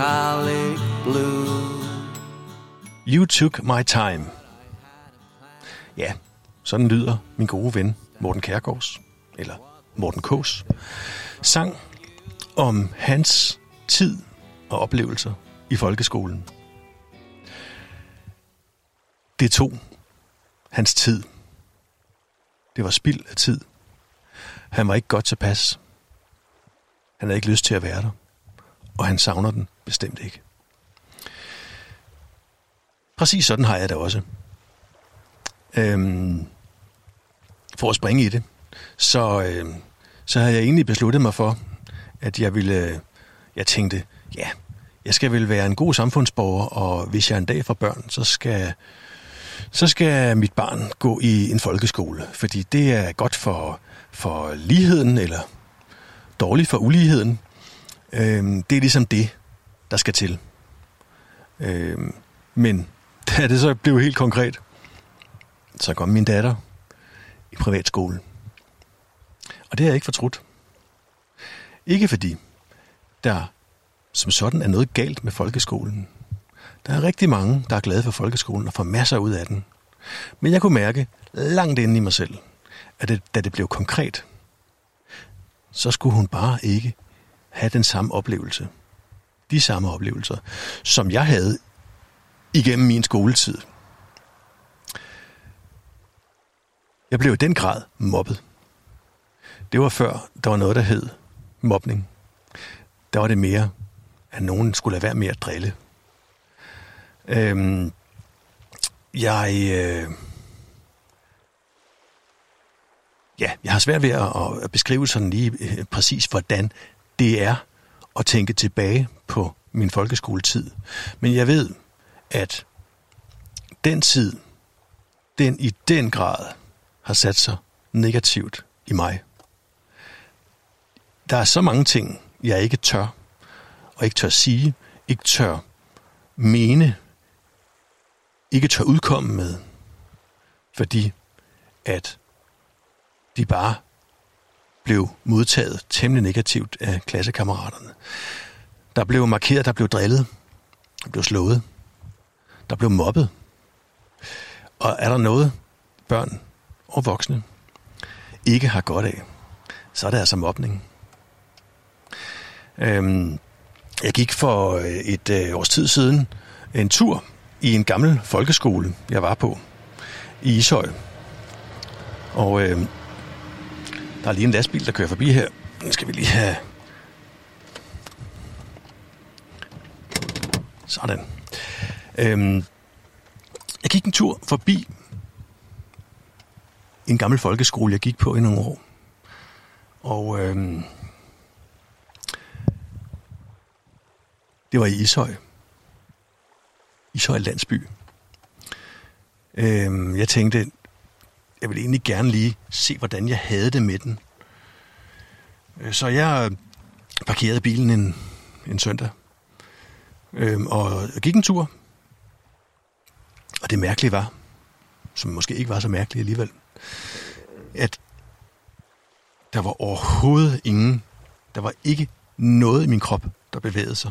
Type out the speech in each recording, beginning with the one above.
melancholic blue. You Took My Time. Ja, sådan lyder min gode ven Morten Kærgaards, eller Morten Kås, sang om hans tid og oplevelser i folkeskolen. Det tog hans tid. Det var spild af tid. Han var ikke godt tilpas. Han havde ikke lyst til at være der. Og han savner den bestemt ikke. Præcis sådan har jeg det også. Øhm, for at springe i det, så, øhm, så har jeg egentlig besluttet mig for, at jeg ville, øh, jeg tænkte, ja, jeg skal vel være en god samfundsborger, og hvis jeg en dag får børn, så skal, så skal mit barn gå i en folkeskole, fordi det er godt for, for ligheden, eller dårligt for uligheden. Øhm, det er ligesom det, der skal til. Øhm, men da det så blev helt konkret, så kom min datter i privatskole. Og det har jeg ikke fortrudt. Ikke fordi der som sådan er noget galt med folkeskolen. Der er rigtig mange, der er glade for folkeskolen og får masser ud af den. Men jeg kunne mærke langt inde i mig selv, at det, da det blev konkret, så skulle hun bare ikke have den samme oplevelse. De samme oplevelser, som jeg havde igennem min skoletid. Jeg blev i den grad mobbet. Det var før, der var noget, der hed mobning. Der var det mere, at nogen skulle lade være med at drille. Øhm, jeg, øh, ja, jeg har svært ved at, at beskrive sådan lige øh, præcis, hvordan det er at tænke tilbage på min folkeskoletid. Men jeg ved, at den tid, den i den grad har sat sig negativt i mig. Der er så mange ting, jeg ikke tør, og ikke tør sige, ikke tør mene, ikke tør udkomme med, fordi at de bare blev modtaget temmelig negativt af klassekammeraterne. Der blev markeret, der blev drillet, der blev slået, der blev mobbet. Og er der noget, børn og voksne ikke har godt af, så er det altså mobning. Øhm, jeg gik for øh, et øh, års tid siden en tur i en gammel folkeskole, jeg var på i Ishøj. Og øh, der er lige en lastbil, der kører forbi her. Nu skal vi lige have... Sådan. Øhm, jeg gik en tur forbi en gammel folkeskole, jeg gik på i nogle år. Og øhm, det var i Ishøj. Ishøj landsby. Øhm, jeg tænkte, jeg ville egentlig gerne lige se, hvordan jeg havde det med den. Øh, så jeg parkerede bilen en, en søndag øhm, og gik en tur. Og det mærkelige var, som måske ikke var så mærkeligt alligevel, at der var overhovedet ingen, der var ikke noget i min krop, der bevægede sig,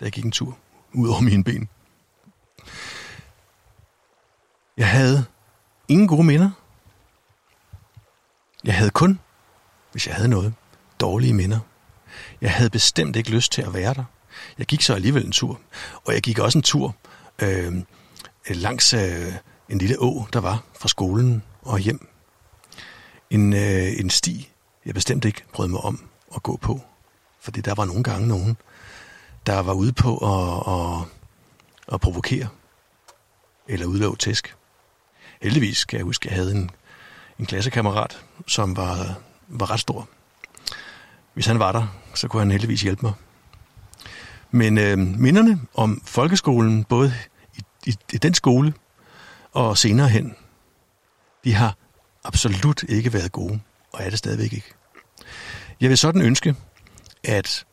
da jeg gik en tur ud over mine ben. Jeg havde ingen gode minder. Jeg havde kun, hvis jeg havde noget, dårlige minder. Jeg havde bestemt ikke lyst til at være der. Jeg gik så alligevel en tur, og jeg gik også en tur øh, langs øh, en lille å, der var fra skolen og hjem. En, øh, en sti, jeg bestemt ikke brød mig om at gå på, fordi der var nogle gange nogen, der var ude på at, at, at provokere eller udlove tæsk. Heldigvis kan jeg huske, at jeg havde en, en klassekammerat, som var, var ret stor. Hvis han var der, så kunne han heldigvis hjælpe mig. Men øh, minderne om folkeskolen, både i, i, i den skole og senere hen, de har absolut ikke været gode, og er det stadigvæk ikke. Jeg vil sådan ønske, at,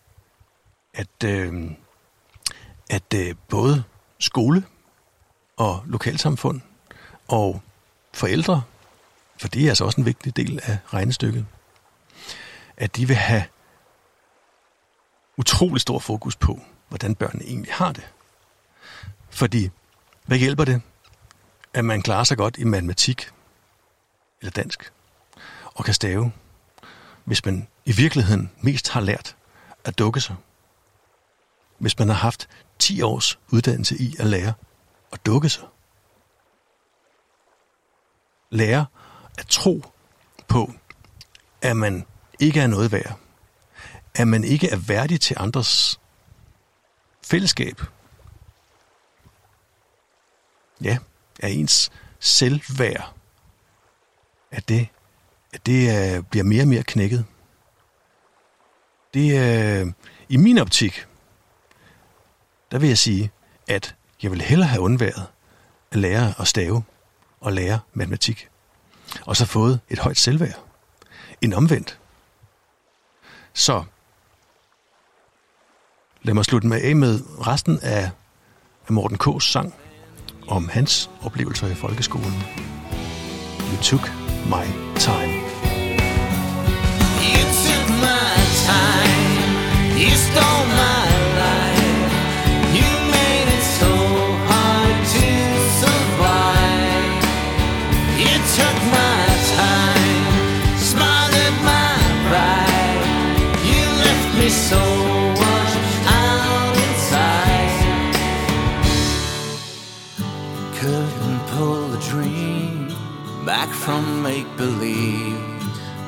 at, øh, at øh, både skole og lokalsamfund og forældre, for det er altså også en vigtig del af regnestykket, at de vil have utrolig stor fokus på, hvordan børnene egentlig har det. Fordi, hvad hjælper det, at man klarer sig godt i matematik eller dansk og kan stave, hvis man i virkeligheden mest har lært at dukke sig? Hvis man har haft 10 års uddannelse i at lære at dukke sig? Lære at tro på, at man ikke er noget værd. At man ikke er værdig til andres fællesskab. Ja, er ens selvværd. At det, at det uh, bliver mere og mere knækket. Det er, uh, i min optik, der vil jeg sige, at jeg vil hellere have undværet at lære at stave og lære matematik, og så fået et højt selvværd, En omvendt. Så lad mig slutte med af med resten af Morten K.'s sang om hans oplevelser i folkeskolen. You took my time. You took my time. You stole my Couldn't pull the dream back from make believe.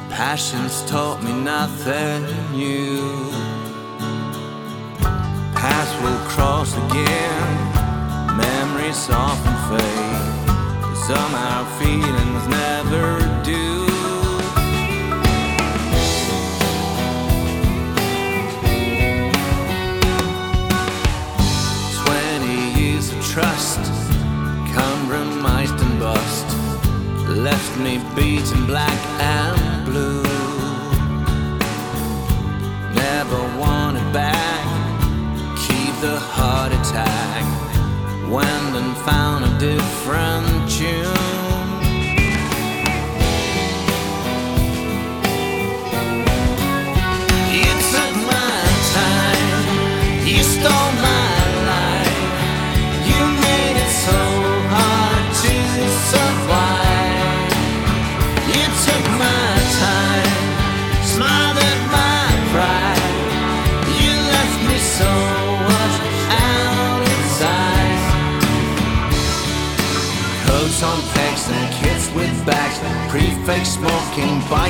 Passions taught me nothing new. Paths will cross again, memories often fade. Somehow feelings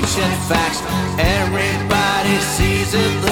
and facts. Everybody sees it